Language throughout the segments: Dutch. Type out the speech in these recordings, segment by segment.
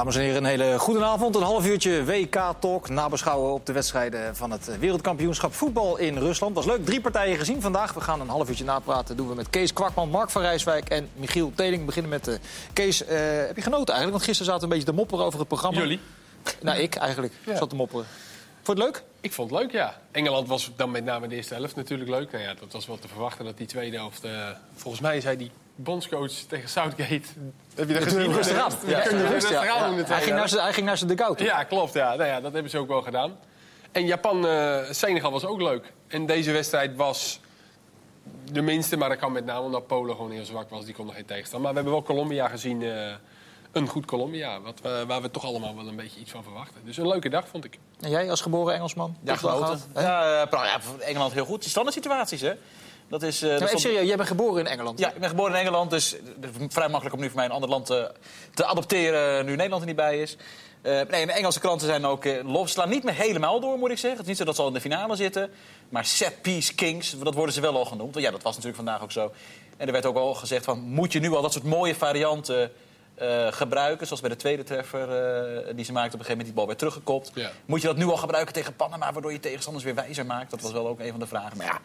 Dames en heren, een hele goede avond. Een half uurtje WK-talk. Nabeschouwen op de wedstrijden van het wereldkampioenschap voetbal in Rusland. Was leuk. Drie partijen gezien vandaag. We gaan een half uurtje napraten. Dat doen we met Kees Kwakman, Mark van Rijswijk en Michiel Teling. We beginnen met uh, Kees. Uh, heb je genoten eigenlijk? Want gisteren zaten we een beetje te mopperen over het programma. Jullie? Nou, ik eigenlijk. Ja. Zat te mopperen. Vond je het leuk? Ik vond het leuk, ja. Engeland was dan met name de eerste helft natuurlijk leuk. Nou ja, dat was wel te verwachten dat die tweede helft... Uh, volgens mij zei die bondscoach tegen Southgate. Heb je dat gezien? Rustig aan. Ja. Hij, ging naar zijn, hij ging naar zijn dugout. Ja, klopt. Ja. Nou ja, dat hebben ze ook wel gedaan. En Japan-Senegal uh, was ook leuk. En deze wedstrijd was de minste, maar dat kan met name omdat Polen gewoon heel zwak was. Die kon nog geen tegenstand. Maar we hebben wel Colombia gezien. Uh, een goed Colombia, wat waar we toch allemaal wel een beetje iets van verwachten. Dus een leuke dag, vond ik. En jij als geboren Engelsman? Ja, genoten. Ja, uh, ja, Engeland heel goed. Die standaard situaties, hè? Dat is, uh, dat serieus, jij bent geboren in Engeland? Ja, ik ben geboren in Engeland. Dus vrij makkelijk om nu voor mij een ander land te, te adopteren nu Nederland er niet bij is. Uh, nee, de Engelse kranten zijn ook uh, slaan niet meer helemaal door, moet ik zeggen. Het is niet zo dat ze al in de finale zitten. Maar set-piece kings, dat worden ze wel al genoemd. Want ja, dat was natuurlijk vandaag ook zo. En er werd ook al gezegd van, moet je nu al dat soort mooie varianten uh, gebruiken. Zoals bij de tweede treffer uh, die ze maakte. Op een gegeven moment die bal werd teruggekopt. Ja. Moet je dat nu al gebruiken tegen Panama, waardoor je tegenstanders weer wijzer maakt? Dat was wel ook een van de vragen. Maar ja,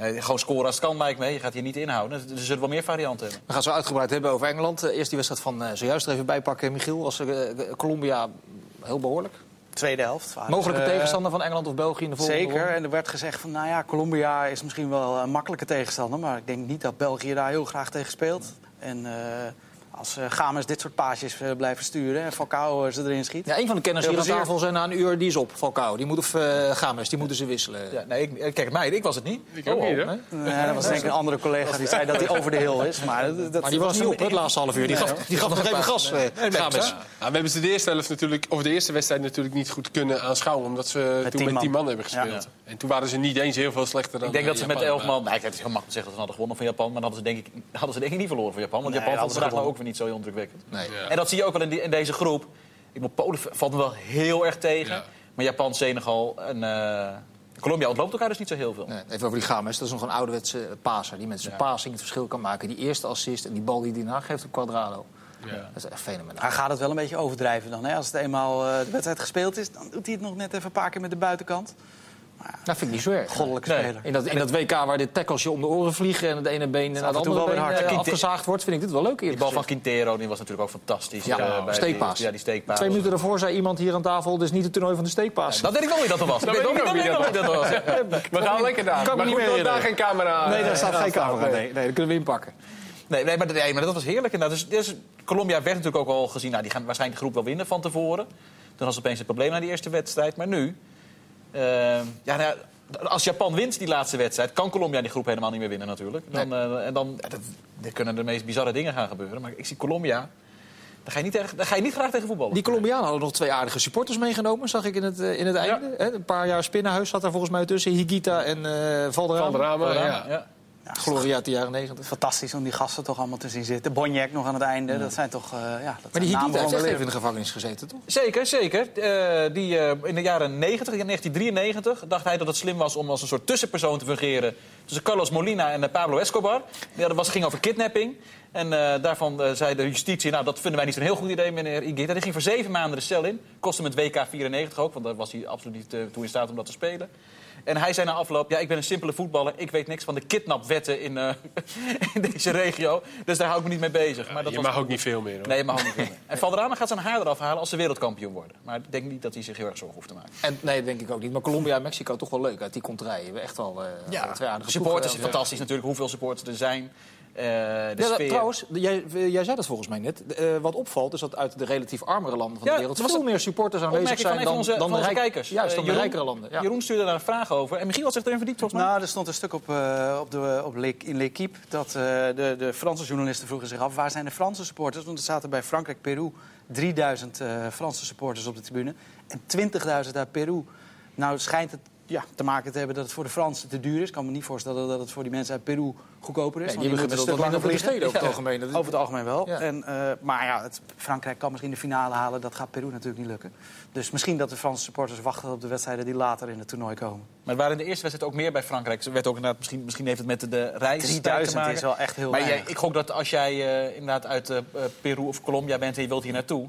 gewoon scoren als het kan, lijkt me. Je gaat hier niet inhouden. Dus er zullen wel meer varianten hebben. We gaan zo uitgebreid hebben over Engeland. Eerst die wedstrijd van zojuist er even bijpakken, Michiel. Als Colombia heel behoorlijk. Tweede helft. Mogelijke tegenstander van Engeland of België in de volgende Zeker. En er werd gezegd van, nou ja, Colombia is misschien wel een makkelijke tegenstander. Maar ik denk niet dat België daar heel graag tegen speelt. En als uh, Gamers dit soort paasjes uh, blijven sturen en Falcao uh, ze erin schiet. Ja, een van de kenners hier aan tafel zijn na een uur, die is op, Falcao. Die moet of uh, Gamers, die moeten ze wisselen. Ja, nee, ik, kijk, mij, ik was het niet. Ik ook oh, niet, hè? Nee, dat was denk ik een andere collega die zei dat hij over de hill is. Maar, dat, maar die was, niet op, het laatste half uur. Die gaf, die gaf nog even gas, Gamers. we hebben ze de eerste helft natuurlijk, of de eerste wedstrijd natuurlijk niet goed kunnen aanschouwen. Omdat ze toen met tien man hebben gespeeld. En toen waren ze niet eens heel veel slechter dan Ik denk dat ze met elf man... Nou, het is heel makkelijk te zeggen dat ze hadden gewonnen van Japan. Maar hadden ze denk ik niet verloren van Japan. Want Japan vond ze vandaag ook weer niet zo heel indrukwekkend. Nee. En dat zie je ook wel in, die, in deze groep. Ik moet Polen valt me wel heel erg tegen. Maar Japan, Senegal en uh, Colombia ontloopt elkaar dus niet zo heel veel. Nee, even over die Games. Dat is nog een ouderwetse paser. Die met zijn ja. passing het verschil kan maken. Die eerste assist en die bal die hij daarna geeft op Quadrado. Ja. Dat is echt fenomenaal. Hij gaat het wel een beetje overdrijven dan. Hè? Als het eenmaal uh, de wedstrijd gespeeld is, dan doet hij het nog net even een paar keer met de buitenkant. Ja, dat vind ik niet zo erg. Goddelijk speler. In dat, in dat WK waar dit tackles je om de oren vliegen... en het ene been naar het andere been hard. Uh, afgezaagd wordt, vind ik dit wel leuk. Die bal van Quintero die was natuurlijk ook fantastisch. Ja, uh, bij steekpaas. Die, ja, die steekpaas. Twee minuten daarvoor zei iemand hier aan tafel... dit is niet het toernooi van de steekpaas. Ja, dat weet ik wel wie dat er was. Dat weet ik wie dat was. We gaan lekker daar. Kan maar niet meer daar geen camera... Nee, daar staat geen camera. Nee, dat kunnen we inpakken. Nee, nee, maar, nee, maar dat was heerlijk. Nou, dus, dus, Colombia werd natuurlijk ook al gezien... Nou, die gaan waarschijnlijk de groep wel winnen van tevoren. Toen was opeens het probleem na die eerste wedstrijd. Maar nu... Uh, ja, nou, als Japan wint die laatste wedstrijd, kan Colombia die groep helemaal niet meer winnen natuurlijk. Dan, nee. uh, en dan ja, dat, er kunnen de meest bizarre dingen gaan gebeuren. Maar ik zie Colombia. Daar ga, je niet tegen, daar ga je niet graag tegen voetballen. Die Colombianen hadden nog twee aardige supporters meegenomen, zag ik in het, uh, in het einde. Ja. Een paar jaar Spinnenhuis zat daar volgens mij tussen. Higita en uh, Valderrama. Valderrama, ja. ja. Ja, Gloria uit de jaren negentig. Fantastisch om die gasten toch allemaal te zien zitten. Bonjek nog aan het einde. Ja. Dat zijn toch. Uh, ja, dat maar die Higita heeft even in de gevangenis gezeten, toch? Zeker, zeker. Uh, die, uh, in de jaren 90, in 1993, dacht hij dat het slim was om als een soort tussenpersoon te fungeren tussen Carlos Molina en Pablo Escobar. Ja, dat was, ging over kidnapping. En daarvan zei de justitie, nou dat vinden wij niet zo'n heel goed idee, meneer Higuita. Die ging voor zeven maanden de cel in. Kostte hem het WK 94 ook, want daar was hij absoluut niet toe in staat om dat te spelen. En hij zei na afloop, ja, ik ben een simpele voetballer. Ik weet niks van de kidnapwetten in, uh, in deze regio. Dus daar hou ik me niet mee bezig. Maar dat je mag ook niet veel meer, hoor. Nee, je mag ook niet veel meer. En Valderrama gaat zijn haar eraf halen als ze wereldkampioen worden. Maar ik denk niet dat hij zich heel erg zorgen hoeft te maken. En, nee, dat denk ik ook niet. Maar Colombia en Mexico toch wel leuk uit die contraien. We hebben echt al uh, ja, twee aardige Supporters, fantastisch natuurlijk. Hoeveel supporters er zijn. Uh, de ja, sfeer. trouwens, jij, jij, zei dat volgens mij net. Uh, wat opvalt is dat uit de relatief armere landen van ja, de wereld veel meer supporters aanwezig zijn dan, onze, dan, de rijk, kijkers. Juist, dan uh, Jeroen, de rijkere landen. Ja. Jeroen stuurde daar een vraag over. En Michiel had zich erin verdiept volgens mij. Nou, er stond een stuk op, op de, op Le, in L'Equipe dat de, de Franse journalisten vroegen zich af... waar zijn de Franse supporters? Want er zaten bij Frankrijk, Peru 3000 Franse supporters op de tribune. En 20.000 uit Peru. Nou schijnt het ja, te maken te hebben dat het voor de Fransen te duur is. Ik kan me niet voorstellen dat het voor die mensen uit Peru goedkoper is. Nee, die hebben gemiddeld langer steden over het algemeen. Over het algemeen wel. Ja. En, uh, maar ja, het, Frankrijk kan misschien de finale halen. Dat gaat Peru natuurlijk niet lukken. Dus misschien dat de Franse supporters wachten op de wedstrijden die later in het toernooi komen. Maar waren in de eerste wedstrijd ook meer bij Frankrijk? Werd ook inderdaad, misschien, misschien heeft het met de reis 3000 te maken. is wel echt heel Maar jij, ik gok dat als jij uh, inderdaad uit uh, Peru of Colombia bent en je wilt hier naartoe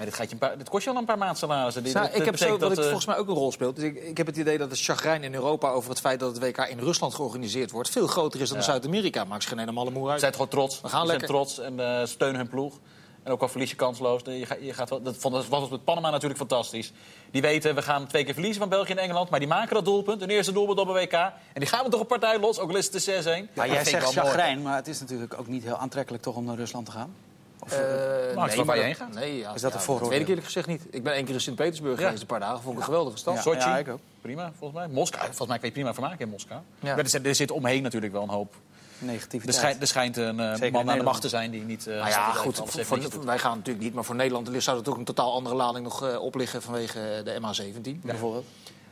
Ja, dit, gaat je een paar, dit kost je al een paar maanden salarissen. Dit, Nou, dit ik heb zo, wat ik dat, eh, volgens mij ook een rol speelt. Dus ik, ik heb het idee dat het chagrijn in Europa over het feit dat het WK in Rusland georganiseerd wordt... veel groter is dan in Ja. Zuid-Amerika. Maakt ze geen helemaal moer Ze uit. zijn gewoon trots. We gaan Ze zijn lekker. trots en eh, steunen hun ploeg. En ook al verlies je kansloos. Je gaat, je gaat wel, dat vond- dat was met Panama natuurlijk fantastisch. Die weten, we gaan twee keer verliezen van België en Engeland. Maar die maken dat doelpunt. Hun eerste doelpunt op een WK. En die gaan we toch een partij los, ook al is het de 6-1. Maar Dat jij zegt chagrijn, maar het is natuurlijk ook niet heel aantrekkelijk toch om naar Rusland te gaan. Of, Eh, is wel waar je heen gaat. Nee, ja, Is dat ja, een vooroordeel? weet ik eerlijk gezegd niet. Ik ben één keer in Sint-Petersburg Ja. geweest een paar dagen. Vond ik een geweldige stad. Ja. Sochi, ik ook. prima volgens mij. Moskou, volgens mij kan je prima vermaken in Moskou. Ja. Maar er, zit, er zit omheen natuurlijk wel een hoop. Er negativiteit. schijnt, er schijnt een eh, man aan de macht te zijn die niet... eh, Nou ja, goed, voor- wij gaan natuurlijk niet. Maar voor Nederland zou dat ook een totaal andere lading nog eh, op liggen vanwege de MH17 bijvoorbeeld.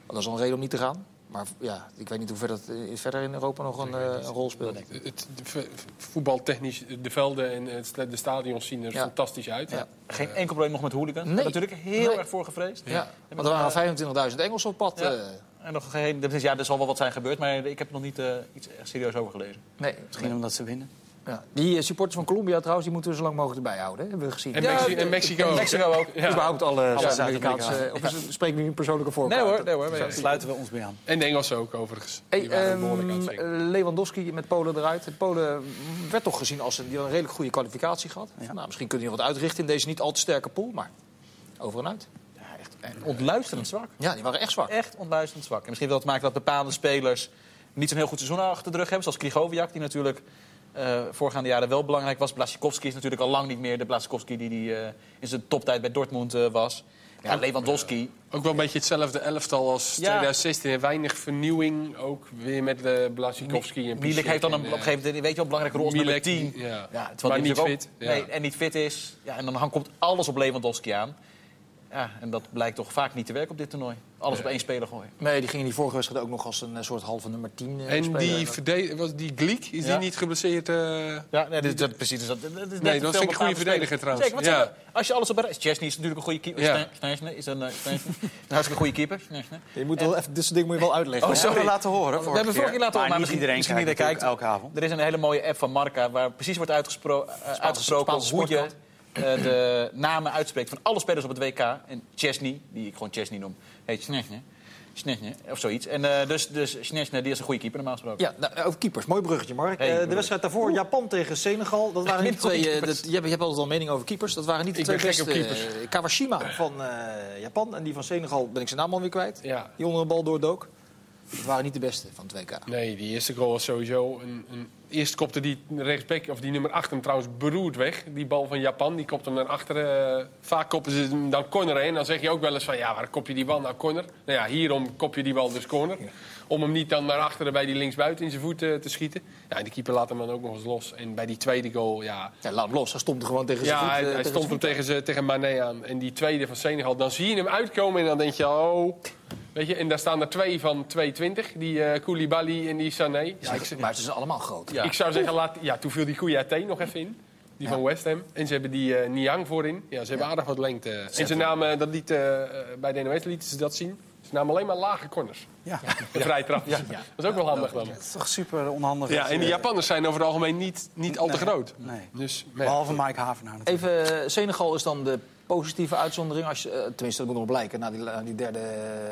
Dat is al een reden om niet te gaan. Maar ja, ik weet niet hoe ver dat eh, verder in Europa nog een, eh, een rol speelt. Het, de, voetbaltechnisch, de velden en het, de stadions zien er Ja. fantastisch uit. Ja. Geen enkel probleem nog met hooligans. Nee. Daar natuurlijk heel Nee. erg voor gevreesd. Ja, want er waren 25.000 Engelsen op pad. Ja. eh. En nog geen, dus ja, er zal wel wat zijn gebeurd, maar ik heb er nog niet eh, iets echt serieus over gelezen. nee, Misschien omdat ze winnen. Ja. Die eh, supporters van Colombia trouwens, die moeten we zo lang mogelijk erbij houden. Hè? Hebben we gezien. En, Ja, Mexi- de- en Mexico ook. Mexico ook. Ja. Überhaupt alle Alle Zuid-Amerikaanse... Of spreek nu een persoonlijke voorkeur? Nee hoor, nee hoor. Daar sluiten we ons bij aan. En de Engelsen ook, overigens. Hey, Die ehm, zingen. Lewandowski met Polen eruit. Polen werd toch gezien als een, die had een redelijk goede kwalificatie gehad. Ja. Nou, misschien kun je wat uitrichten in deze niet al te sterke pool, maar over en uit. Ja, echt ontluisterend zwak. Ja, die waren echt zwak. Echt ontluisterend zwak. En misschien wil het maken dat bepaalde spelers niet zo'n heel goed seizoen achter de rug hebben. Zoals Krigoviak, die natuurlijk eh voorgaande jaren wel belangrijk was. Blasikowski is natuurlijk al lang niet meer de Blasikowski die, die eh, in zijn toptijd bij Dortmund eh, was. Ja, Lewandowski. Ook wel een beetje hetzelfde elftal als Ja. 2016. En weinig vernieuwing, ook weer met de Blasikowski en Milik heeft dan een, op en, een gegeven moment weet je wel, belangrijke rol als nummer Milik, 10. ja. Ja, Maar niet fit, ook- ja. Nee, en niet fit is. Ja, en dan hang- komt alles op Lewandowski aan. Ja, en dat blijkt toch vaak niet te werken op dit toernooi. Alles op één speler gooien. Nee, die ging in die vorige wedstrijd ook nog als een eh, soort halve nummer 10 eh, En spelen. die, verde- was die Gliek, is Ja. die niet geblesseerd? eh? Ja, nee, dit, dat, precies. Dus dat, dat is Nee, dat ik een goede verdediger trouwens. Zeker, want Ja. als je alles op rij... Chesney is natuurlijk een goede keeper. Ja. Is een, uh, hartstikke goede keeper. Je moet wel even, dit soort dingen moet je wel uitleggen. Oh, We sorry. hebben laten horen. We hebben vorige keer laten horen, maar misschien, iedereen misschien kijkt elke avond. Er is een hele mooie app van Marca waar precies wordt uitgespro uitgesproken hoe je de namen uitspreekt van alle spelers op het WK. En Chesney, die ik gewoon Chesney noem, heet. Schnesne, of zoiets. En eh, dus, dus die is een goede keeper normaal gesproken. Ja, nou, over keepers. Mooi bruggetje, Mark. Hey, Eh, de wedstrijd daarvoor, Japan tegen Senegal. Dat waren niet de twee... eh, dat- je, hebt, je hebt altijd wel een mening over keepers. Dat waren niet de Ik twee beste. keepers. eh, Kawashima van eh, Japan en die van Senegal ben ik zijn naam alweer kwijt. Ja. Die onder een bal doordook. Dat waren niet de beste van het WK. Nee, die eerste goal was sowieso een... een eerst kopte die rechtsback, of die nummer 8 hem trouwens beroerd weg. Die bal van Japan, die kopt hem naar achteren. Eh, vaak koppen ze hem dan corner heen. Dan zeg je ook wel eens van, ja, waar kop je die bal naar corner? Nou ja, hierom kop je die bal dus corner. Om hem niet dan naar achteren bij die linksbuiten in zijn voet eh, te schieten. Ja, en die keeper laat hem dan ook nog eens los. En bij die tweede goal, ja... Ja, laat hem los. Hij stond er gewoon tegen zijn Ja, voet. hij, eh, hij tegen stond zijn hem tegen, ze- tegen Mané aan. En die tweede van Senegal, dan zie je hem uitkomen en dan denk je, oh... Weet je, en daar staan er twee van 220, die eh Koulibaly en die Sané. Ja, ik, Maar ze zijn allemaal groot. Ja. ik zou zeggen, laat, ja, toen viel die Kouyaté nog even in. Die van West Ham. En ze hebben die eh, Niang voorin. Ja, ze hebben aardig wat lengte. En ze namen, dat liet, eh, bij de NOS lieten ze dat zien. Ze namen alleen maar lage corners. Ja. En vrije trappen. Dat is ook wel handig dan. Dat is toch super onhandig. Ja, en die Japanners zijn over het algemeen niet, niet al te groot. nee. Dus, ja. Behalve Mike Havenaar natuurlijk. Even, Senegal is dan de positieve uitzondering. Als je, eh, tenminste, dat moet nog blijken na die, na die derde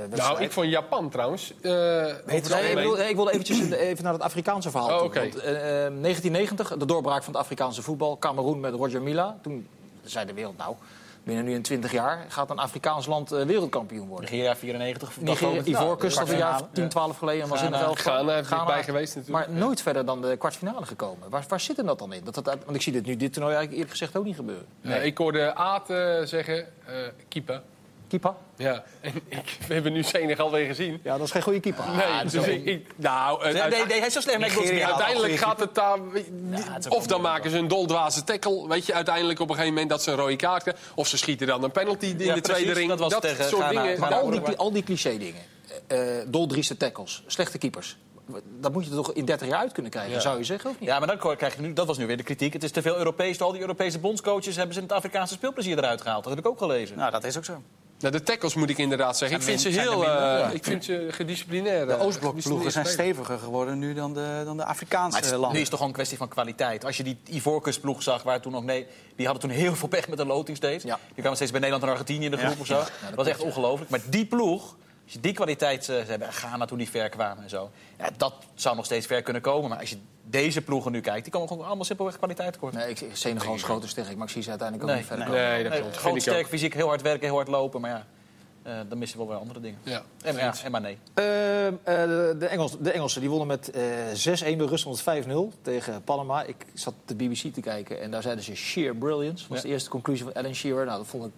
wedstrijd. Nou, ik vond Japan trouwens. eh, Nee, ik, bedoel, ik wilde eventjes even naar het Afrikaanse verhaal Oh, toe. oké. Want, eh, eh, 1990, de doorbraak van het Afrikaanse voetbal. Cameroen met Roger Mila. Toen zei de wereld, nou, binnen nu in 20 jaar gaat een Afrikaans land eh, wereldkampioen worden. Nigeria 94. Nigeria, Ivoorkust dat een jaar 10, 12 geleden was in de Ghana. elftal. Ghana heeft dichtbij geweest natuurlijk. Maar nooit verder dan de kwartfinale gekomen. Waar, waar zit hem dat dan in? Dat dat, uit- want ik zie dit nu dit toernooi eigenlijk eerlijk gezegd ook niet gebeuren. Nee, ik hoorde Aad eh, zeggen, eh keeper. Keeper? Ja, en ik, we hebben nu Senegal weer gezien. Ja, dat is geen goede keeper. Nee, dus ik, ik- nou, eh, Nee, uit- nee, nee, hij is zo slecht. Nigeria. uiteindelijk gaat het daar... het of dan maken ze een doldwaze tackle, weet je, uiteindelijk op een gegeven moment dat ze een rode kaart krijgen. Of ze schieten dan een penalty in Ja, de precies, tweede ring. dat was tegen soort Ghana. dingen. Maar al die, al die cliché dingen. eh eh, doldrieste tackles, slechte keepers. Dat moet je er toch in 30 jaar uit kunnen krijgen, Ja. zou je zeggen, of niet? Ja, maar dan krijg je nu, dat was nu weer de kritiek. Het is te veel Europees. Al die Europese bondscoaches hebben ze het Afrikaanse speelplezier eruit gehaald. Dat heb ik ook gelezen. Nou, dat is ook zo. Nou, de tackles moet ik inderdaad zeggen. Ik vind ze min- heel minder, eh, ja. ik vind ze gedisciplineerd. De eh, Oostblokploegen zijn steviger geworden nu dan de, dan de Maar Afrikaanse het is, landen. nu is het toch gewoon een kwestie van kwaliteit. Als je die Ivoorkustploeg zag, waar toen nog nee, die hadden toen heel veel pech met de loting steeds. Ja. Die kwamen steeds bij Nederland en Argentinië in de groep Ja. of zo. dat was echt ongelooflijk. Maar die ploeg, als je die kwaliteit eh, ze hebben, Ghana toen die ver kwamen en zo. Ja, dat zou nog steeds ver kunnen komen. Maar als je deze ploegen nu kijkt, die komen gewoon allemaal simpelweg kwaliteit tekort. Nee, ik, Senegal is groter sterk, maar ik zie ze uiteindelijk ook Nee, niet verder nee. komen. Nee, dat Nee, klopt. Ik sterk ook. fysiek, heel hard werken, heel hard lopen. Maar ja, eh, dan missen we wel weer andere dingen. Ja. En, ja, en maar nee. Eh, eh, de, Engels, de Engelsen die wonnen met eh 6-1 bij Rusland 5-0 tegen Panama. Ik zat de BBC te kijken en daar zeiden ze sheer brilliance. was Ja. de eerste conclusie van Alan Shearer. Nou, dat vond ik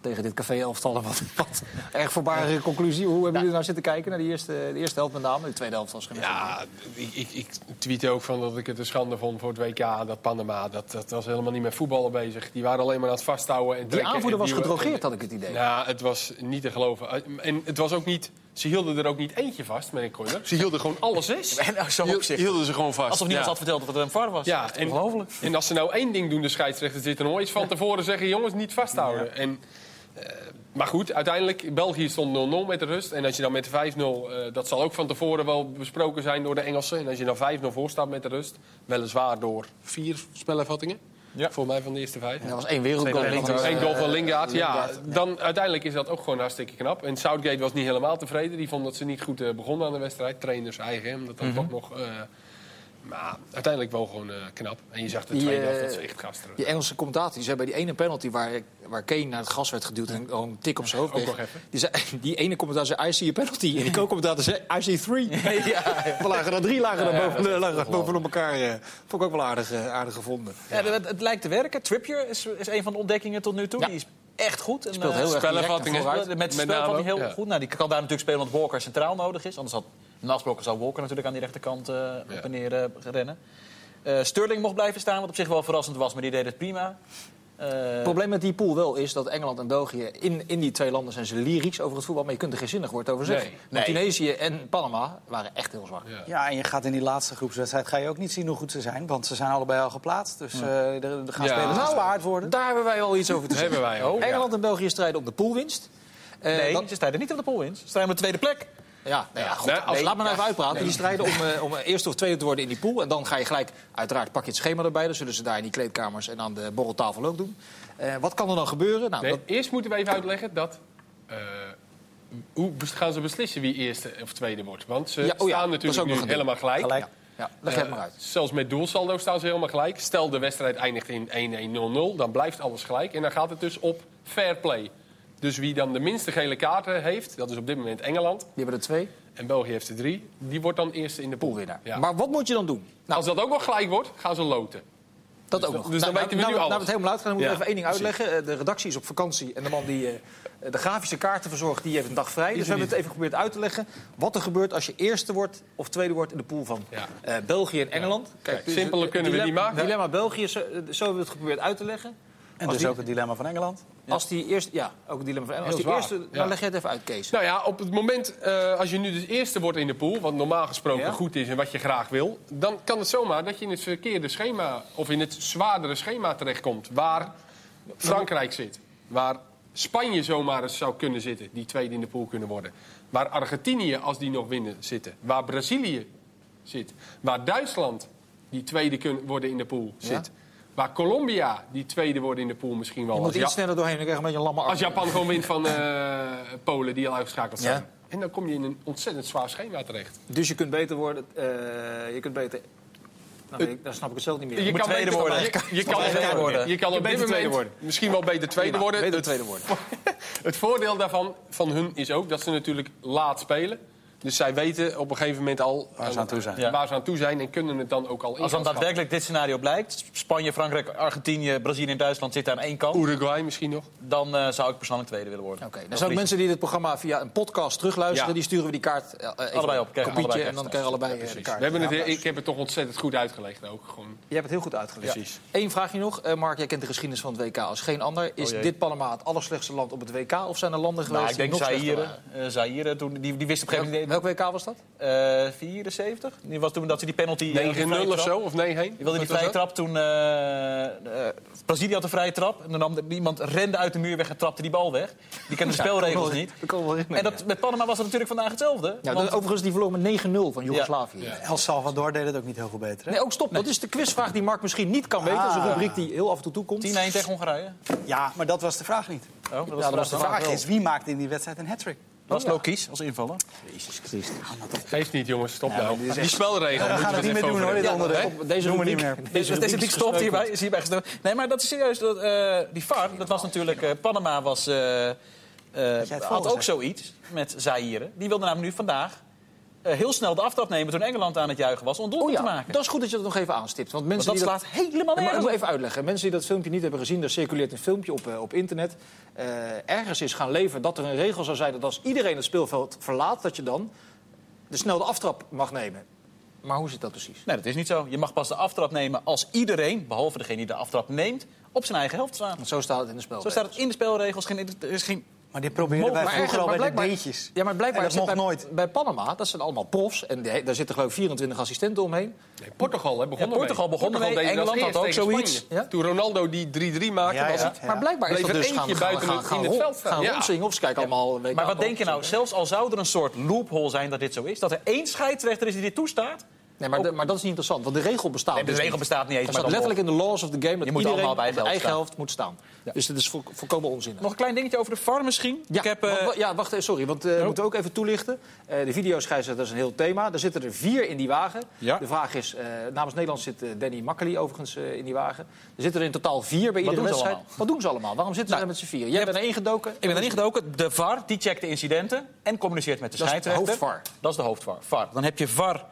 tegen dit café-elftal wat, wat erg voorbarige conclusie. Hoe hebben jullie nou zitten kijken naar die eerste, de eerste helft met name? De tweede helft was geen Ja, ik, ik, ik tweette ook van dat ik het een schande vond voor het WK. Dat Panama, dat, dat was helemaal niet met voetballen bezig. Die waren alleen maar aan het vasthouden. En Die aanvoerder en was gedrogeerd, had ik het idee. Ja, het was niet te geloven. En het was ook niet... Ze hielden er ook niet eentje vast, met corner. Ze hielden gewoon alle zes. En nou, zo Hiel- opzicht. hielden ze gewoon vast. Alsof niemand ja. had verteld dat het een VAR was. Ja, en, ongelooflijk. en als ze nou één ding doen, de scheidsrechter zitten nog eens van tevoren zeggen... jongens, niet vasthouden. En, maar goed, uiteindelijk, België stond 0-0 met de rust. En als je dan met 5-0, eh, dat zal ook van tevoren wel besproken zijn door de Engelsen. En als je dan 5-0 voor staat met de rust, weliswaar door vier spelervattingen. Ja. Volgens mij van de eerste vijf. En er was één wereldgoal. Eén eh, goal van Lingard. Ja, Lingard. dan uiteindelijk is dat ook gewoon hartstikke knap. En Southgate was niet helemaal tevreden. Die vond dat ze niet goed eh, begonnen aan de wedstrijd. Trainers eigen, omdat dat toch nog... eh, maar uiteindelijk wel gewoon eh, knap. En je zag de tweede eh, helft, dat ze echt gasteren. Die Engelse commentator die zei bij die ene penalty waar, waar Kane naar het gas werd geduwd en gewoon een tik op zijn hoofd kreeg. Die, zei, die ene commentator zei, I see a penalty. En die co-commentator zei, I see three. ja, We lagen er drie lagen er boven, lagen bovenop elkaar. eh. vond ik ook wel aardig, eh, aardig gevonden. Ja, het, het lijkt te werken. Trippier is, is een van de ontdekkingen tot nu toe. Ja. Die is echt goed. En, Speelt heel erg. Met Met spelvatting name, heel ja. goed. Nou, die kan daar natuurlijk spelen omdat Walker centraal nodig is. Anders had Nasbroek zou Walker natuurlijk aan die rechterkant eh, op en neer eh, rennen. Eh, Sterling mocht blijven staan, wat op zich wel verrassend was, maar die deed het prima. Eh, Het probleem met die pool wel is dat Engeland en België... In, in die twee landen zijn ze lyrisch over het voetbal... maar je kunt er geen zinnig woord over zeggen. Nee. Tunesië en Panama waren echt heel zwak. Ja. Ja, en je gaat in die laatste groepswedstrijd ga je ook niet zien hoe goed ze zijn. Want ze zijn allebei al geplaatst. Dus eh, er, er gaan Ja. spelers Nou, gespaard worden. Daar hebben wij wel iets over te zeggen. hebben wij ook. Engeland en België strijden op de poolwinst. Eh, nee, dan- ze strijden niet op de poolwinst. Ze strijden op de tweede plek. Ja, nou ja, goed. Nee, als- Nee, laat me nou even uitpraten. Die strijden om, eh, om eerste of tweede te worden in die pool. En dan ga je gelijk, uiteraard pak je het schema erbij. Dat zullen ze daar in die kleedkamers en aan de borreltafel ook doen. Eh, wat kan er dan gebeuren? Nou, Nee, dat, Eerst moeten we even uitleggen dat... eh, hoe gaan ze beslissen wie eerste of tweede wordt? Want ze Ja, oh ja, staan natuurlijk nu helemaal gelijk. Gelijk. ja, leg het Eh, maar uit. Zelfs met doelsaldo staan ze helemaal gelijk. Stel de wedstrijd eindigt in 1-1-0-0, dan blijft alles gelijk. En dan gaat het dus op fair play. Dus wie dan de minste gele kaarten heeft, dat is op dit moment Engeland. Die hebben er twee. En België heeft er drie. Die wordt dan eerste in de pool. Poolwinnaar. Ja. Maar wat moet je dan doen? Nou, Als dat ook nog gelijk wordt, gaan ze loten. dat dus ook dan- nog. dus dan Nou, weten we nou, nu nou, alles. we het helemaal uitgaan, dan moet ik Ja, even één ding uitleggen. Eh, De redactie is op vakantie en de man die eh, de grafische kaarten verzorgt, die heeft een dag vrij. Dus we hebben het even geprobeerd uit te leggen wat er gebeurt als je eerste wordt of tweede wordt in de pool van Ja. eh, België en Engeland. Kijk, dus simpeler het kunnen we niet maken. Dilemma België, zo, zo hebben we het geprobeerd uit te leggen. En Als dus die- ook het dilemma van Engeland. Als die eerste, ja, ook het dilemma van Engeland. Als die zwaar, eerste, ja. dan leg je het even uit, Kees. Nou ja, op het moment eh, als je nu dus eerste wordt in de pool, wat normaal gesproken Ja. goed is en wat je graag wil, dan kan het zomaar dat je in het verkeerde schema of in het zwaardere schema terechtkomt. Waar Frankrijk zit, waar Spanje zomaar eens zou kunnen zitten, die tweede in de pool kunnen worden. Waar Argentinië, als die nog winnen, zitten. Waar Brazilië zit. Waar Duitsland, die tweede kunnen worden in de pool, zit. Waar Colombia, die tweede worden in de pool misschien wel. Je Als moet iets Ja- sneller doorheen, dan krijg je een beetje een lamme arm. als Japan gewoon wint van eh, Polen, die al uitgeschakeld zijn. Ja. En dan kom je in een ontzettend zwaar schema terecht. Dus je kunt beter worden. eh, je kunt beter. Nou, dan snap ik het zelf niet meer. moet tweede beter- worden. Je, je kan, tweede worden. je kan op beter dit tweede moment worden. misschien wel beter tweede worden. beter Het, tweede worden. het voordeel daarvan van hun is ook dat ze natuurlijk laat spelen. Dus zij weten op een gegeven moment al Waar ze aan toe zijn. Ja. waar ze aan toe zijn en kunnen het dan ook al in. Als dan daadwerkelijk dit scenario blijkt, Spanje, Frankrijk, Argentinië, Brazilië en Duitsland zitten aan één kant, Uruguay misschien nog. dan eh, zou ik persoonlijk tweede willen worden. Oké, Dan dan zijn ook mensen die dit programma via een podcast terugluisteren. Ja. Die sturen we die kaart eh, even Allebei op, een krijgen kopietje allebei en dan krijgen allebei eh, de Precies. kaart. We hebben het, Ja, ik heb het toch ontzettend goed uitgelegd ook. Gewoon. Je hebt het heel goed uitgelegd. Precies. Eén vraagje nog. Eh, Mark, jij kent de geschiedenis van het WK als geen ander. Is Oh jee. dit Panama het allerslechtste land op het WK? Of zijn er landen geweest Nou, ik denk die nog slechter Zaire. eh Zaire toen, die, die wist op een gegeven moment welk WK was dat? Eh 74. Die was toen dat ze die penalty... eh, die 9-0 vrije of trap- zo, of 9-1. Die wilde die vrije dat? trap toen... eh, eh, Brazilië had de vrije trap. En dan nam de- iemand rende uit de muur weg en trapte die bal weg. Die kende de spelregels niet. Dat. En dat, met Panama was het natuurlijk vandaag hetzelfde. ja, want- overigens, die verloor met 9-0 van Joegoslavië. Ja. El Salvador deed het ook niet heel veel beter. Hè? Nee, ook stop. Dat is de quizvraag die Mark misschien niet kan weten. Dat is een Ah. rubriek die heel af en toe toekomt. 10-1 tegen Hongarije. Ja, maar dat was de vraag niet. Oh, dat was, dat de De vraag. vraag is, wie maakte in die wedstrijd een hat-trick? Dat was Lokies als invaller. Jezus Christus. Geeft niet, jongens. Stop nou. Die spelregel. We moeten gaan het we niet meer doen hoor, dit deze Doen we niet meer. Deze Deze dik stopt hierbij, is hierbij gestopt. Nee, maar dat is serieus. Dat, eh, die VAR, dat was natuurlijk... eh, Panama was, eh, eh, het had ook zoiets met Zaire. Die wilde namelijk nu vandaag eh, heel snel de aftrap nemen... toen Engeland aan het juichen was om Oh doelpunt ja, te maken. dat is goed dat je dat nog even aanstipt. Want mensen Want dat die slaat helemaal Ja, maar ik nergens moet even uitleggen. Mensen die dat filmpje niet hebben gezien, er circuleert een filmpje op, eh, op internet. Eh, ergens is gaan leven dat er een regel zou zijn dat als iedereen het speelveld verlaat, dat je dan de snel de aftrap mag nemen. Maar hoe zit dat precies? Nee, dat is niet zo. Je mag pas de aftrap nemen als iedereen, behalve degene die de aftrap neemt... op zijn eigen helft staat. Want zo staat het in de spel. Zo staat het in de spelregels. Geen, er is geen Maar dit probeerden wij vroeger al bij de blijkbaar- beetjes. Ja, maar blijkbaar dat mocht bij, nooit. bij Panama, dat zijn allemaal profs. En daar zitten geloof ik 24 assistenten omheen. Nee, Portugal hè, begon Ja, Portugal ermee. begon het als Engeland had ook zoiets. Ja? Toen Ronaldo die 3-3 maakte, Ja, was ja. het... Maar blijkbaar is Bleef dat er dus eentje gaan, gaan, buiten gaan, het- gaan, in het veld staan. gaan Ja. rondzingen of ze kijken allemaal... Maar wat denk je nou? Zelfs al zou er een soort loophole zijn dat dit zo is... dat er één scheidsrechter is die dit toestaat... Nee, maar, de- maar dat is niet interessant, want de regel bestaat Nee, de dus regel bestaat niet eens. Er maar staat letterlijk in de laws of the game dat Je moet iedereen allemaal bij op de eigen eigen helft moet staan. Dus het is vo- volkomen onzinnig. Nog een klein dingetje over de VAR misschien. Ja, Ik heb, eh, wa- wa- ja, wacht even, sorry, want eh, we Oh. moeten ook even toelichten. Eh de videoscheidsrechter, dat is een heel thema. Er zitten er vier in die wagen. Ja. De vraag is, eh, namens Nederland zit eh, Danny Makkely overigens eh, in die wagen. Er zitten er in totaal vier bij Wat iedere wedstrijd. Wat doen ze allemaal? Waarom zitten ze Nou, daar met z'n vier? Jij bent erin gedoken. Ik ben erin gedoken. De VAR die checkt de incidenten en communiceert met de Dat is de scheidsrechter. hoofdVAR. Dat is de hoofdVAR. VAR. Dan heb je VAR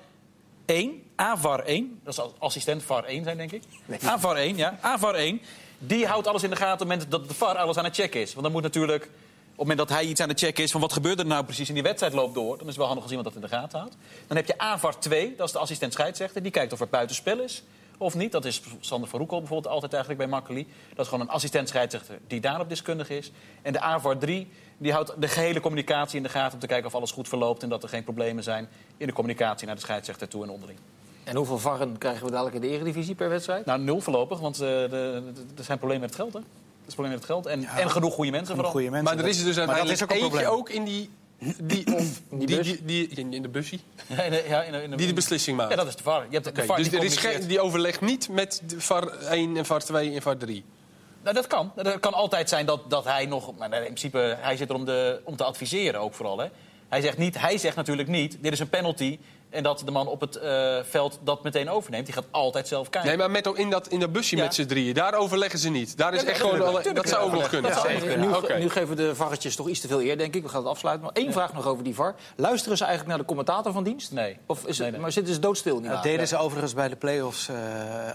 1, AVAR 1. Dat zal assistent VAR 1 zijn, denk ik. AVAR 1, ja. AVAR 1. Die houdt alles in de gaten op het moment dat de VAR alles aan het checken is. Want dan moet natuurlijk, op het moment dat hij iets aan het checken is... van wat gebeurt er nou precies in die wedstrijd loopt door... dan is het wel handig als iemand dat in de gaten houdt. Dan heb je AVAR 2, dat is de assistent scheidsrechter. Die kijkt of er buitenspel is of niet. Dat is Sander van Roekel bijvoorbeeld altijd eigenlijk bij Makkeli. Dat is gewoon een assistent scheidsrechter die daarop deskundig is. En de AVAR 3 die houdt de gehele communicatie in de gaten... om te kijken of alles goed verloopt en dat er geen problemen zijn... in de communicatie naar de scheidsrechter toe en onderling. En hoeveel varren krijgen we dadelijk in de eredivisie per wedstrijd? Nou, nul voorlopig, want eh, er zijn problemen met het geld, hè? Er is probleem met het geld. En, en genoeg goede mensen vooral. goede mensen. Maar er is dus Maar dat uiteindelijk is ook een eentje probleem. ook in die... Die, of, die die, bus? die, die- in, in de busje, Ja, in de- ja, in de- in de- die de beslissing maakt. Ja, dat is de VAR. Je hebt de VAR dus die er is geen, communiceert. die overlegt niet met de VAR 1 en VAR 2 en VAR 3. Nou, dat kan. Dat kan altijd zijn dat, dat hij nog... Maar in principe, hij zit er om, de, om te adviseren ook vooral. Hè. Hij, zegt niet, hij zegt natuurlijk niet, dit is een penalty... en dat de man op het eh, veld dat meteen overneemt. Die gaat altijd zelf kijken. Nee, maar met, in, dat, in dat busje Ja. met z'n drieën, daar overleggen ze niet. Daar is Ja, echt gewoon... alle- dat zou ook nog kunnen. Dat zou Ja, ook nog Nu, Oké. nu geven de varretjes toch iets te veel eer, denk ik. We gaan het afsluiten. Maar één vraag nog over die VAR. Luisteren ze eigenlijk naar de commentator van dienst? Nee. Of is het, Nee, nee. Maar zitten ze doodstil die Dat deden ze overigens bij de play-offs eh,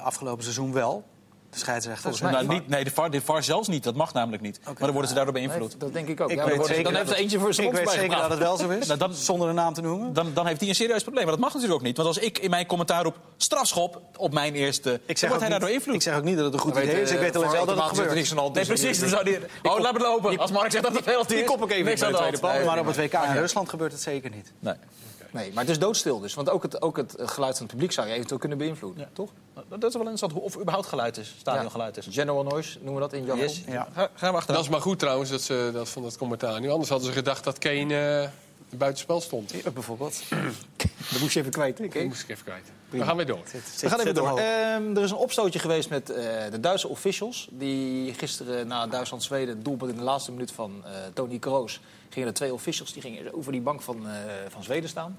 afgelopen seizoen wel. De mij Nou, niet, nee, de VAR, de VAR zelfs niet. Dat mag namelijk niet. maar dan worden ze daardoor Nee, beïnvloed. dat denk ik ook. Ik Ja, weet dan zeker heeft er eentje voor zijn Ik weet bij zeker dat het wel zo is, Nou, dan- zonder een naam te noemen. Dan, dan heeft hij een serieus probleem. Maar dat mag natuurlijk ook niet. Want als ik in mijn commentaar op strafschop op mijn eerste... Ik dan zeg, wordt hij daardoor niet, invloed. ik zeg ook niet dat het een goed idee is. Ik eh, weet alleen wel dat het gebeurt. Nee, precies. Dan zou die... Oh, laat het lopen. Als Mark zegt dat het penalty is. die kop ik even aan de tweede Maar op het WK in Rusland gebeurt het zeker niet. Nee. Nee, maar het is doodstil dus. Want ook het, ook het geluid van het publiek zou je eventueel kunnen beïnvloeden. Toch? Dat is wel interessant of er überhaupt geluid is. Stadiongeluid is. General noise noemen we dat in jargon. Yes. Ja. Ga, gaan we achteraan. Dat is maar goed trouwens, dat ze, dat, van dat commentaar nu. Anders hadden ze gedacht dat Kane eh buitenspel stond. Ja, bijvoorbeeld. Dat moest je even kwijt. hè, Dat Kees? moest ik even kwijt. We gaan weer door. We gaan even door. Ehm, er is een opstootje geweest met eh, de Duitse officials. Die gisteren na Duitsland-Zweden, het doelpunt in de laatste minuut van eh, Tony Kroos... gingen er twee officials die gingen over die bank van, eh, van Zweden staan.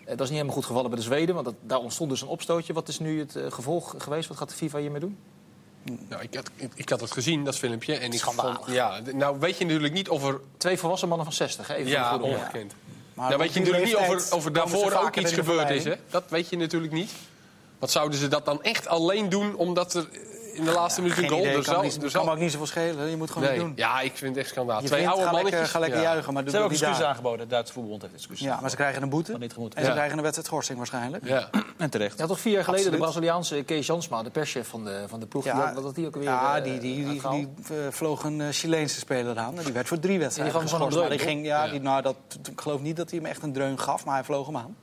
Eh, dat is niet helemaal goed gevallen bij de Zweden, want dat, daar ontstond dus een opstootje. Wat is nu het gevolg geweest? Wat gaat de FIFA hiermee doen? Nou, ik, had, ik, ik had het gezien, dat filmpje. En ik vond, ja, nou weet je natuurlijk niet of er... Twee volwassen mannen van 60, hè? even Ja, ongekend. Maar nou weet je natuurlijk niet of er, of er daarvoor ook iets gebeurd is. Hè? Dat weet je natuurlijk niet. Wat zouden ze dat dan echt alleen doen omdat er in de laatste minuut een Geen goal. idee, Er kan, zal- niet, er kan zal- me ook niet zoveel schelen. Je moet gewoon Nee. niet doen. Ja, ik vind het echt schandaal. Je Twee wint, oude ga lekker, mannetjes. ga lekker Ja. juichen, maar Ze hebben ook excuses aangeboden. Het Duitse voetbalbond heeft excuses. Ja, maar ze krijgen een boete. Dat niet. En ze Ja. krijgen een wedstrijdschorsing waarschijnlijk. Ja. En terecht. Ja, toch vier jaar geleden Absoluut. de Braziliaanse Kees Jansma, de perschef van de, van de ploeg. Ja, had die ook weer ja, eh, die, die, die, eh, vloog een eh, Chileense speler aan. Die werd voor drie wedstrijden geschorst. die ging, ja, Ja. Die, nou, dat, ik geloof niet dat hij hem echt een dreun gaf, maar hij vloog hem aan.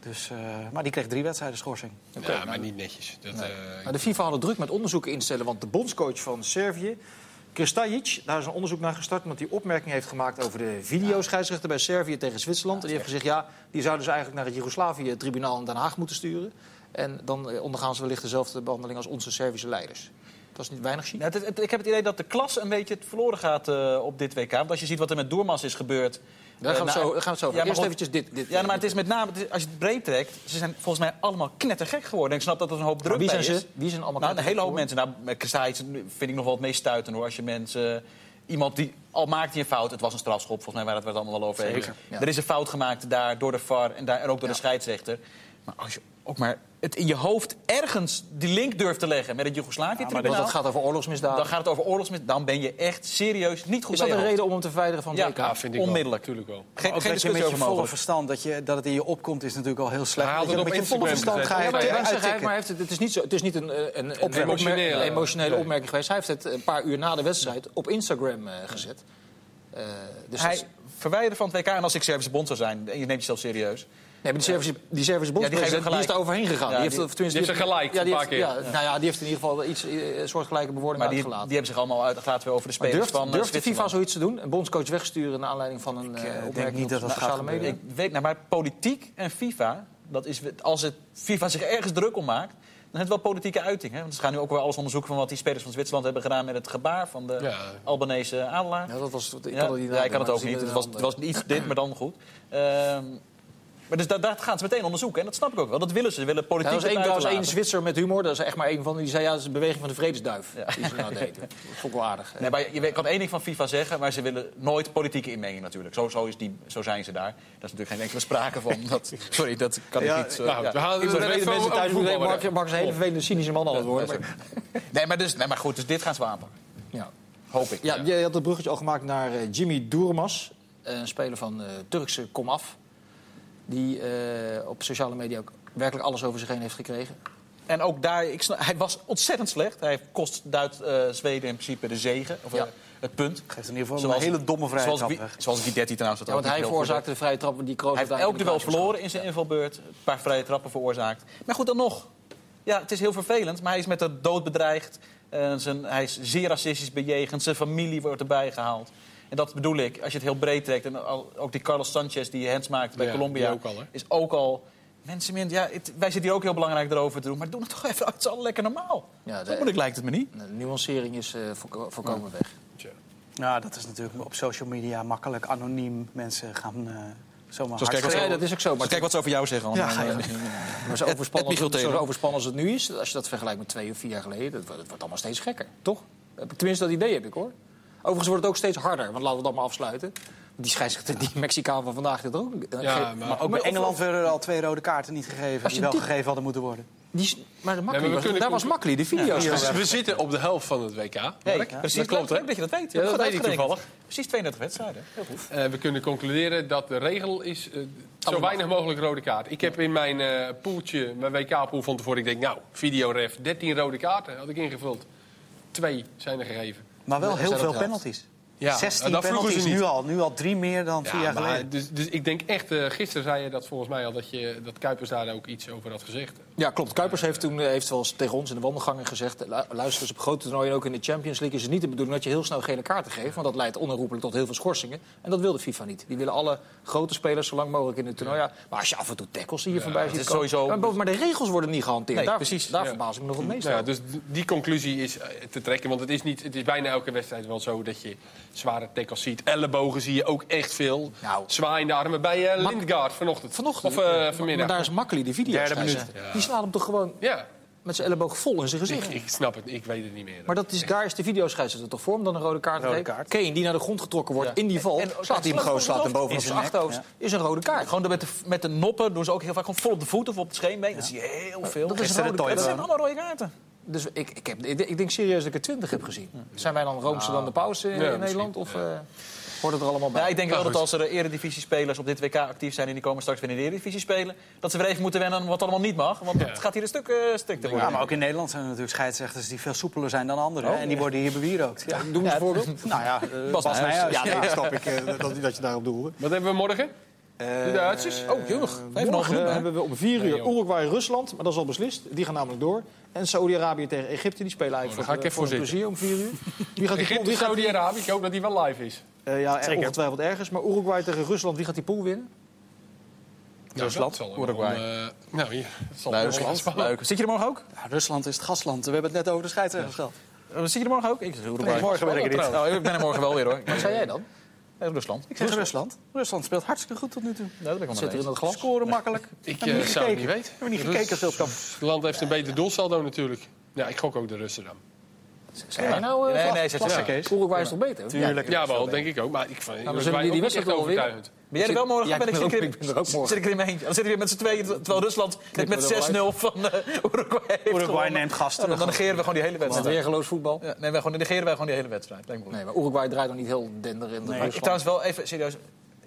Dus, eh, maar die kreeg drie wedstrijden schorsing. Ja, maar niet netjes. Dat, eh, Nou, de FIFA hadden druk met onderzoeken instellen, want de bondscoach van Servië, Kristajic, daar is een onderzoek naar gestart, omdat hij opmerking heeft gemaakt over de videoscheidsrechter bij Servië tegen Zwitserland. en die heeft gezegd, ja, die zouden ze eigenlijk naar het Joegoslavië-tribunaal in Den Haag moeten sturen. En dan eh, ondergaan ze wellicht dezelfde behandeling als onze Servische leiders. Dat is niet weinig chic. Ik heb het idee dat de klas een beetje het verloren gaat eh, op dit WK. Want als je ziet wat er met Doormas is gebeurd... Daar gaan we, eh, zo, nou, daar gaan we zo over. Ja, Eerst eventjes dit. dit Ja, maar het is met name, als je het breed trekt... ze zijn volgens mij allemaal knettergek geworden. En ik snap dat er een hoop druk wie zijn ze? Wie zijn allemaal Nou, een hele hoop mensen. Nou, vind ik nog wel het meest stuitend hoor. Als je mensen... Iemand die, al maakt hij een fout, het was een strafschop, volgens mij waar het we het allemaal wel over. Zeker, ja. Er is een fout gemaakt daar door de VAR en, daar, en ook door Ja. de scheidsrechter. Maar als je ook maar het in je hoofd ergens die link durft te leggen met het Want Joegoslavië-tribunaal... dat gaat over oorlogsmisdaden. dan gaat het over oorlogsmis. Dan ben je echt serieus niet goed is dat een reden om hem te verwijderen van het Ja. WK? ja, vind ik onmiddellijk. Wel, natuurlijk wel. Geen, met discussie je over volle mogelijk. verstand, dat, je, dat het in je opkomt, is natuurlijk al heel slecht. Hij had Dat het op met je volle Instagram verstand ga je. Ja, het maar, Ja, ja, maar hij heeft het, het is niet, zo, het is niet een, een, een, een Emotionele, opmer- emotionele nee. opmerking geweest. Hij heeft het een paar uur na de wedstrijd op Instagram eh, gezet. Eh, dus Hij is- verwijderde van het WK. En als ik Servische bond zou zijn, en je neemt jezelf serieus... nee, maar die Servische, die die is daar overheen gegaan. Ja, die heeft, die- die heeft ze gelijk, ja, die een heeft, paar Ja, nou ja, die heeft in ieder geval iets, eh, een soortgelijke bewoording Maar die, uitgelaten. die hebben zich allemaal uitgelaten weer over de spelers durft, van eh, durft de FIFA zoiets te doen? Een bondscoach wegsturen naar aanleiding van een eh, denk opmerking niet op dat dat sociale gaat media? Ik weet, nou, maar politiek en FIFA, dat is, als het FIFA zich ergens druk om maakt, dan is het wel politieke uiting. Hè? Want ze gaan nu ook weer alles onderzoeken van wat die spelers van Zwitserland hebben gedaan met het gebaar van de Ja. Albanese adelaar. Ja, dat was, ik Ja, kan het niet ja, ik kan het nadenken, ook niet. Het was, het was iets dit, maar dan goed. Ehm, maar dus dat, dat gaan ze meteen onderzoeken. En dat snap ik ook wel. Dat willen ze. Ze willen Ja, politiek er was één. Zwitser met humor, dat is echt maar één van. Die zei ja, dat is een beweging van de vredesduif. Ja. Die ze nou deden. Dat vond ik wel aardig. Nee, maar je kan één ding van FIFA zeggen, maar ze willen nooit politieke inmenging natuurlijk. Zo, zo, is die, zo zijn ze daar. Daar is natuurlijk geen enkele sprake van. Dat, sorry, dat kan ik niet. eh, nou, ja. we halen Ik mensen thuis, Mark, Mark is een hele vervelende, cynische man aan het dat Nee, maar, dus, nee, maar goed, dus dit gaan ze aanpakken. Ja. Hoop ik. Ja, je had het bruggetje al gemaakt naar eh, Jimmy Durmaz, een speler van eh, Turkse Komaf. Die eh, op sociale media ook werkelijk alles over zich heen heeft gekregen. En ook daar, ik snap, hij was ontzettend slecht. Hij kost Duit, eh, Zweden in principe de zegen, of Ja. eh, het punt. Geeft in ieder geval Zoals- een hele domme vrije zoals, trap weg. zoals Guidetti trouwens. Ja, Dat want hij veroorzaakte de vrije trappen die Kroos Hij heeft elk duel verloren in zijn invalbeurt. Een paar vrije trappen veroorzaakt. Maar goed, dan nog. Ja, het is heel vervelend, maar hij is met de dood bedreigd. Zijn, hij is zeer racistisch bejegend. Zijn familie wordt erbij gehaald. En dat bedoel ik, als je het heel breed trekt. En al- ook die Carlos Sanchez die hands maakt bij Ja, Colombia. ook al, hè? is ook al... Mensen, min- ja, het- wij zitten hier ook heel belangrijk erover te doen. Maar doe het toch even uit z'n allen lekker normaal. Ja, Zo de- moeilijk lijkt het me niet. De nuancering is eh, voorko- voorkomen weg. Ja, dat is natuurlijk op social media makkelijk anoniem mensen gaan eh zomaar Zoals kijk, wat Ja, dat is ook zo. Maar Kijk wat ze over jou zeggen. Ja, allemaal. ja. Maar zo Het- overspannen, het Michiel zo overspannen als het nu is, als je dat vergelijkt met twee of vier jaar geleden, dat, wordt- het wordt allemaal steeds gekker, toch? Tenminste, dat idee heb ik hoor. Overigens wordt het ook steeds harder, want laten we dat maar afsluiten. Die scheidsrechter, die Mexicaan van vandaag, dit ook. eh, Ja, maar- Maar ook bij of- Engeland werden er al twee rode kaarten niet gegeven. Als Die je wel dit- gegeven hadden moeten worden. Die, maar de was- daar was Makkely, de video's. Ja, gezet. We zitten op de helft van het WK. Hey, Mark. precies, dat klopt, hè? leuk dat je dat weet. Ja, dat Goed weet ik toevallig. Precies 32 wedstrijden. Heel goed. Eh, we kunnen concluderen dat de regel is eh, zo weinig mogelijk rode kaart. Ik heb in mijn eh poeltje, mijn WK-pool van tevoren, ik denk, nou, videoref, 13 rode kaarten had ik ingevuld. Twee zijn er gegeven. Maar wel heel veel penalties. Ja, 16 dat vroegen ze penalties niet. nu al. Nu al drie meer dan vier Ja, jaar maar geleden. dus, dus ik denk echt, eh, gisteren zei je dat volgens mij al, dat, je, dat Kuipers daar ook iets over had gezegd. Ja, klopt. Kuipers heeft toen eh, heeft wel eens tegen ons in de wandelgangen gezegd... lu- luister eens, op grote toernooien, ook in de Champions League... is het niet de bedoeling dat je heel snel gele kaarten geeft... want dat leidt onherroepelijk tot heel veel schorsingen. En dat wil de FIFA niet. Die willen alle grote spelers zo lang mogelijk in het toernooi... Ja. Maar als je af en toe tackles hier voorbij ziet is komen- sowieso- Maar, maar de regels worden niet gehanteerd. Nee, daar, precies. Daar Ja. verbaas ik me nog het meest ja, dus die conclusie is eh, te trekken. Want het is, niet, het is bijna elke wedstrijd wel zo dat je zware tackles ziet. Ellebogen zie je ook echt veel. Nou. Zwaaiende armen bij eh Lindgaard vanochtend. Vanochtend, Of maar- vanmiddag. Maar daar is Makkely, die video. Derde minuut. Slaat hem toch gewoon Ja, met zijn elleboog vol in zijn ik, gezicht. ik snap het. Ik weet het niet meer. Maar dat is, daar is de videoscheidsrechter toch voor om dan een rode kaart te Rode geven? kaart. Kane die naar de grond getrokken wordt Ja. in die val, En- en- slaat hij hem gewoon slaat hem boven in op zijn zijn nek, achterhoofd. Is een rode kaart. Gewoon met de, met de noppen doen ze ook heel vaak gewoon vol op de voet of op het scheenbeen. Dat zie je heel veel. Dat is Dat een rode zijn kaart. allemaal rode kaarten. Dus ik, ik, heb, ik, ik denk serieus dat ik er 20 heb gezien. Zijn wij dan Roomse dan de pauze in, Ja, in Nederland? Of eh hoort het er allemaal bij? Ja, ik denk wel dat als er eredivisie-spelers op dit WK actief zijn... en die komen straks weer in de eredivisie spelen... dat ze weer even moeten wennen aan wat allemaal niet mag. Want Ja. het gaat hier een stuk uh, strikter worden. Ja, maar ook in Nederland zijn er natuurlijk scheidsrechters die veel soepeler zijn dan anderen. en die worden hier bewierookt. Ja. Doe eens een voorbeeld. Nou ja, eh, Bas Bas, Nijhuis. Nijhuis. Ja, nee, snap ik eh, dat, dat je daarop doelde. Wat hebben we morgen? De Duitsers? Oh, jong. Vijf en Morgen hebben we om 4 Nee, uur. Uruguay-Rusland, maar dat is al beslist. Die gaan namelijk door. En Saudi-Arabië tegen Egypte, die spelen eigenlijk Oh, voor, ga ik voor even plezier om 4 uur. Wie gaat die pool, Egypte, wie gaat die, Saudi-Arabië. Ik hoop dat die wel live is. Eh, ja, Zeker. ongetwijfeld ergens. Maar Uruguay tegen Rusland, wie gaat die pool winnen? Rusland, Nou, dat zal wel, Uruguay. eh, nou, hier. Dat zal Leuk, wel spannend. leuk. Zit je er morgen ook? Ja, Rusland is het gastland. We hebben het net over de scheidsrechters gehad. Uh, Zit je er morgen ook? Ik zeg Uruguay. morgen ben ik er niet. Oh, ik ben er morgen wel weer hoor. Wat zei jij dan? Eh, Rusland. Ik zeg Rusland. Rusland speelt hartstikke goed tot nu toe. Ja, dat ben ik wel Zit er in dat glas? Scoren makkelijk. Ik Hebben we eh, niet zou het niet weten. Hebben we niet gekeken veel kamp. Het land heeft een beter doelsaldo natuurlijk. Ja, ik gok ook de Russen dan. Zei jij nou? eh, Nee, nee, zet je- Kees. Uruguay is toch beter? Tuurlijk. Ja, wel, denk ik ook. Maar ik vond dan Uruguay die ook die niet wedstrijd overtuigend. Ben jij er wel morgen? Ja, ben ik ben zit ook- ik ben er ook morgen. Zit ik er in mijn eentje? Dan zitten we weer met z'n tweeën, terwijl Rusland net met er wel 6-0 van uh, Uruguay heeft Uruguay gewonnen. neemt gasten. Ja, dan, negeren we gewoon die hele Met wedstrijd. weergeloos voetbal. Ja, nee, wij gewoon, negeren wij gewoon die hele wedstrijd. Nee, maar Uruguay draait nog niet heel dender in de Rusland. trouwens wel even serieus.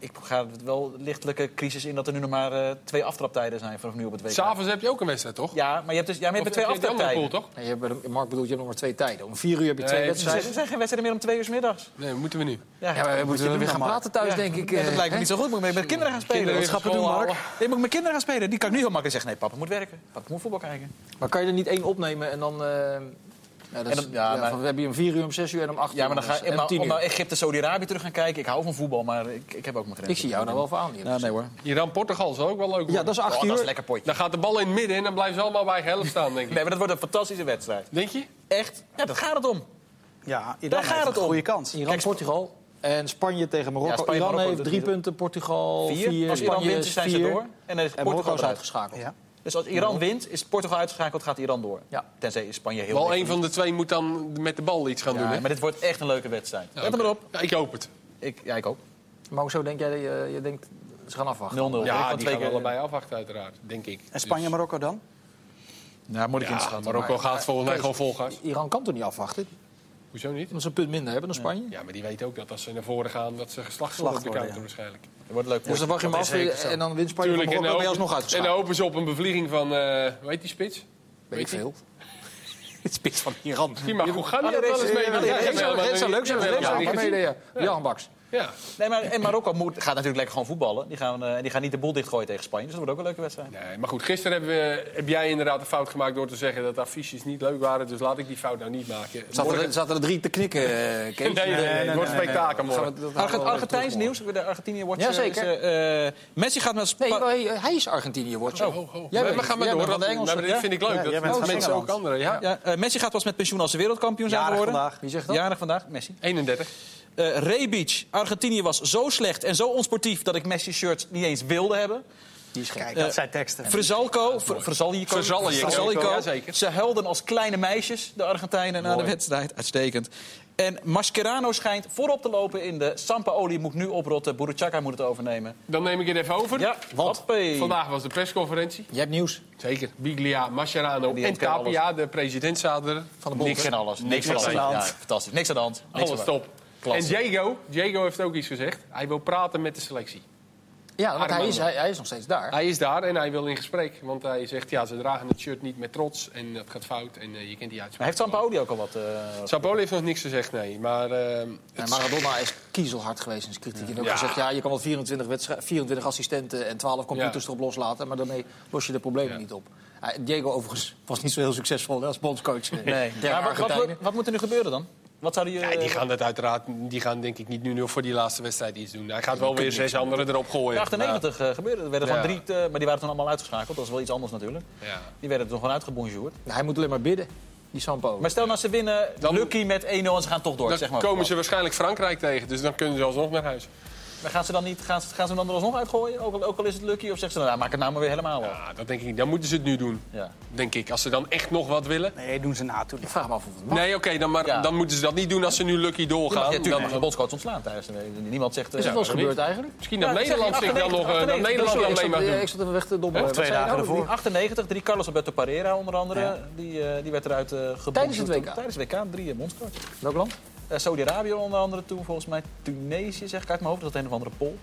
Ik ga het wel lichtelijke crisis in dat er nu nog maar eh, twee aftraptijden zijn vanaf nu op het WK. S'avonds heb je ook een wedstrijd, toch? Ja, maar je hebt, dus, ja, maar je hebt twee aftraptijden. pool, toch? Nee, je hebt, Mark bedoelt, je hebt nog maar twee tijden. Om vier uur heb je twee Nee, Er wedstrijden. zijn, er zijn geen wedstrijden meer om twee uur 's middags. Nee, moeten we nu. Ja, Ja, maar we moeten doen weer gaan maar. praten thuis, denk ik. Ja, dat eh, lijkt me niet zo goed. Moet ik met kinderen gaan spelen. Kinderen Wat doen, Mark? Nee, moet ik met kinderen gaan spelen. Die kan ik nu heel makkelijk zeggen. Nee, papa moet werken. Papa moet voetbal kijken. Maar kan je er niet één opnemen en dan... eh, ja, dat is- En dan- ja, ja, maar- van, we hebben hier om vier uur, om zes uur en om acht uur. Ja, maar dan ga en ik om tien om uur. naar Egypte, Saudi-Arabië terug gaan kijken. Ik hou van voetbal, maar ik, ik heb ook mijn grenzen. Ik zie jou nou wel voor aan. Ja, nee hoor. Iran-Portugal zal ook wel leuk worden. Ja, dat is acht Oh, dat is uur. een lekker potje. Dan gaat de bal in het midden en dan blijven ze allemaal bij helft staan, denk ik. Nee, maar dat wordt een fantastische wedstrijd. Denk je? Echt? Ja, dat gaat het om. Ja, Iran Daar gaat het een om. goede kans. Iran, Portugal. En Spanje tegen Marokko. Ja, Spanje, Iran Marokko, heeft drie is- punten, Portugal vier. Vier. Als Iran Spanje wint, zijn ze door. En is Portugal is uitgeschakeld. Ja. Dus als Iran wint, is Portugal uitgeschakeld, gaat Iran door. Ja. Tenzij Spanje heel Wel een van de twee moet dan met de bal iets gaan doen, hè? maar dit wordt echt een leuke wedstrijd. Ja, Let er maar op. Ja, ik hoop het. Ik, ja, ik ook. 0-0. Maar hoezo denk jij, dat je, je denkt, ze gaan afwachten? Ik denk Ja, van die twee gaan keer- allebei afwachten, uiteraard. Denk ik. En Spanje en Dus- Marokko dan? Ja, moet ik Ja, inschatten. Marokko Maar- gaat volgens mij gewoon vol gas. Iran kan toch niet afwachten? Hoezo niet? Omdat ze een punt minder hebben dan Spanje. Ja, maar die weten ook dat als ze naar voren gaan, dat ze geslacht worden op de counter waarschijnlijk. Het wordt leuk. Dus dan wacht je hem Dat af is en dan wint Spanje Tuurlijk, en dan je alsnog en dan hopen ze op een bevlieging van, eh hoe heet die spits? Weet ik veel. Het spits van Iran. Die mag goed gaan, mee. dat zou leuk zijn. Dat zou leuk zijn. Jan Baks. Ja, Nee, maar, en Marokko moet, gaat natuurlijk lekker gewoon voetballen. Die gaan, eh, die gaan niet de boel dichtgooien tegen Spanje. Dus dat wordt ook een leuke wedstrijd. nee, maar goed, gisteren hebben we, heb jij inderdaad een fout gemaakt door te zeggen dat de affiches niet leuk waren. Dus laat ik die fout nou niet maken. Zaten Morgen- er, zaten er drie te knikken, Kees? Nee, nee, nee, het wordt spektakel morgen. Gaan we- gaan Argent, Argentijns nieuws. De Argentinië wordt... Ja, eh, zeker. is, Messi gaat met... Nee, Spa- maar hij, is Argentinië, wordt Oh, oh, oh. Jij bent- maar ga maar door. de dat- vind ik leuk. Ja, dat jij bent van mensen Engeland. ook anderen. Ja. ja, eh, Messi gaat pas met pensioen als ze wereldkampioen zijn Jarig geworden. vandaag. Wie zegt dat? Jarig vandaag, Messi. 31. Eh Rebic, Argentinië was zo slecht en zo onsportief... dat ik Messi-shirts niet eens wilde hebben. Die is gek. Kijk, dat zijn teksten. Ja, zeker. Ze huilden als kleine meisjes, de Argentijnen, na de wedstrijd. Uitstekend. En Mascherano schijnt voorop te lopen in de Sampaoli moet nu oprotten. Buruchaga moet het overnemen. Dan neem ik het even over. Ja, want. Vandaag was de persconferentie. Jij hebt nieuws. Zeker. Biglia, Mascherano en Tapia, de president, zaten er. Van de. Niks aan alles. Niks, Niks aan de hand. Ja, fantastisch. Niks aan de hand. Niks Alles top. Klasse. En Diego, Diego heeft ook iets gezegd. Hij wil praten met de selectie. Ja, want hij is, hij, hij is nog steeds daar. Hij is daar en hij wil in gesprek. Want hij zegt, ja, ze dragen het shirt niet met trots. En dat gaat fout. En eh, je kent die Maar uitspraak. heeft Sampaoli ook al wat... eh, Sampaoli heeft nog niks gezegd, nee. Maar het- Maradona is kiezelhard geweest in zijn kritiek. En ook Ja. gezegd, ja, je kan wel 24, wedstrij- 24 assistenten en 12 computers Ja. erop loslaten. Maar daarmee los je de problemen Ja. niet op. Diego overigens was niet zo heel succesvol hè, als bondscoach. Nee. Maar wat, wat moet er nu gebeuren dan? Wat zou die... eh, ja, die gaan dat uiteraard, die gaan denk ik niet nu nog voor die laatste wedstrijd iets doen. Hij gaat wel weer zes anderen erop gooien. 98 eh, gebeurde. Er werden Ja. gewoon drie, eh, maar die waren toen allemaal uitgeschakeld. Dat is wel iets anders natuurlijk. Ja. Ja. Die werden toen gewoon uitgebonjourd. Hij moet alleen maar bidden, die Sampo. Maar stel nou ze winnen Dan- Lucky met 1-0 en ze gaan toch door. Dan zeg maar. komen ze waarschijnlijk Frankrijk tegen. Dus dan kunnen ze alsnog naar huis. Maar gaan ze dan niet, gaan, ze- gaan ze hem dan er alsnog uitgooien? Ook al, ook al is het lucky? Of zeggen ze dan, nou, maak het nou maar weer helemaal af? Ja, dat denk ik niet. Dan moeten ze het nu doen, Ja. denk ik. Als ze dan echt nog wat willen. Nee, doen ze na toe. Ik vraag me af of het mag. Nee, oké, dan, maar Ja. dan moeten ze dat niet doen als ze nu lucky doorgaan. ja, tuurlijk, mag Dan- je bondscoach ontslaan tijdens de Niemand zegt... eh, Is dat wel gebeurd eigenlijk? Misschien dat Nederland zich dan nog... eh, 98, dat Nederland zat, mag eh, doen. ik zat even weg te dobbelen. Twee dagen nou? ervoor. 98, drie Carlos Alberto Pereira onder andere. Die, eh, die werd eruit eh gebonjourd Tijdens het WK? Tijdens het WK, drie bondscoach. Welk land? Eh, Saudi-Arabië onder andere toen, volgens mij Tunesië, zeg ik uit mijn hoofd. Dat is een of andere Pol.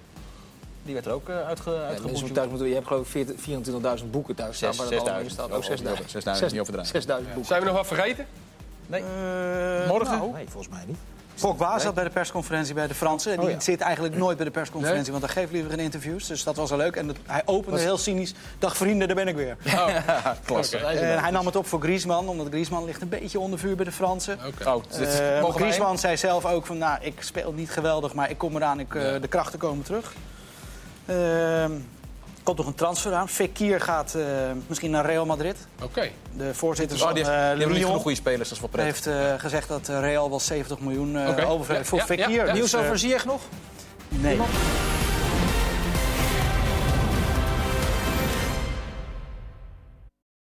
Die werd er ook uh, uitge, Ja, moeten je hebt geloof ik 40 24.000 boeken thuis staan. Zes- waar dat allemaal in 6000. staat. Ook Oh, 6000. 6000, niet overdrijven. 6000 boeken. Zijn we nog wat vergeten? Nee. Eh, Morgen? nou, Nee, volgens mij niet. Pogba zat bij de persconferentie bij de Fransen. Die Oh, ja. zit eigenlijk nooit bij de persconferentie, want hij geeft liever geen interviews. Dus dat was wel leuk. En dat- hij opende heel cynisch. Dag vrienden, daar ben ik weer. Klasse. Oké. En hij nam het op voor Griezmann, omdat Griezmann ligt een beetje onder vuur bij de Fransen. Oké. Oh, dit, Eh, Griezmann zei zelf ook van, nou, ik speel niet geweldig, maar ik kom eraan, ik, eh, de krachten komen terug. Ehm komt nog een transfer aan. Fekir gaat eh, misschien naar Real Madrid. Oké. De voorzitter Oh, van die, eh, heeft, die Lyon genoeg goede spelers, dat is wel prettig. heeft eh, gezegd dat eh, Real wel 70 miljoen eh heeft Ja, voor ja, Fekir. ja, ja. Dus, Nieuws eh, over Ziyech nog? Nee.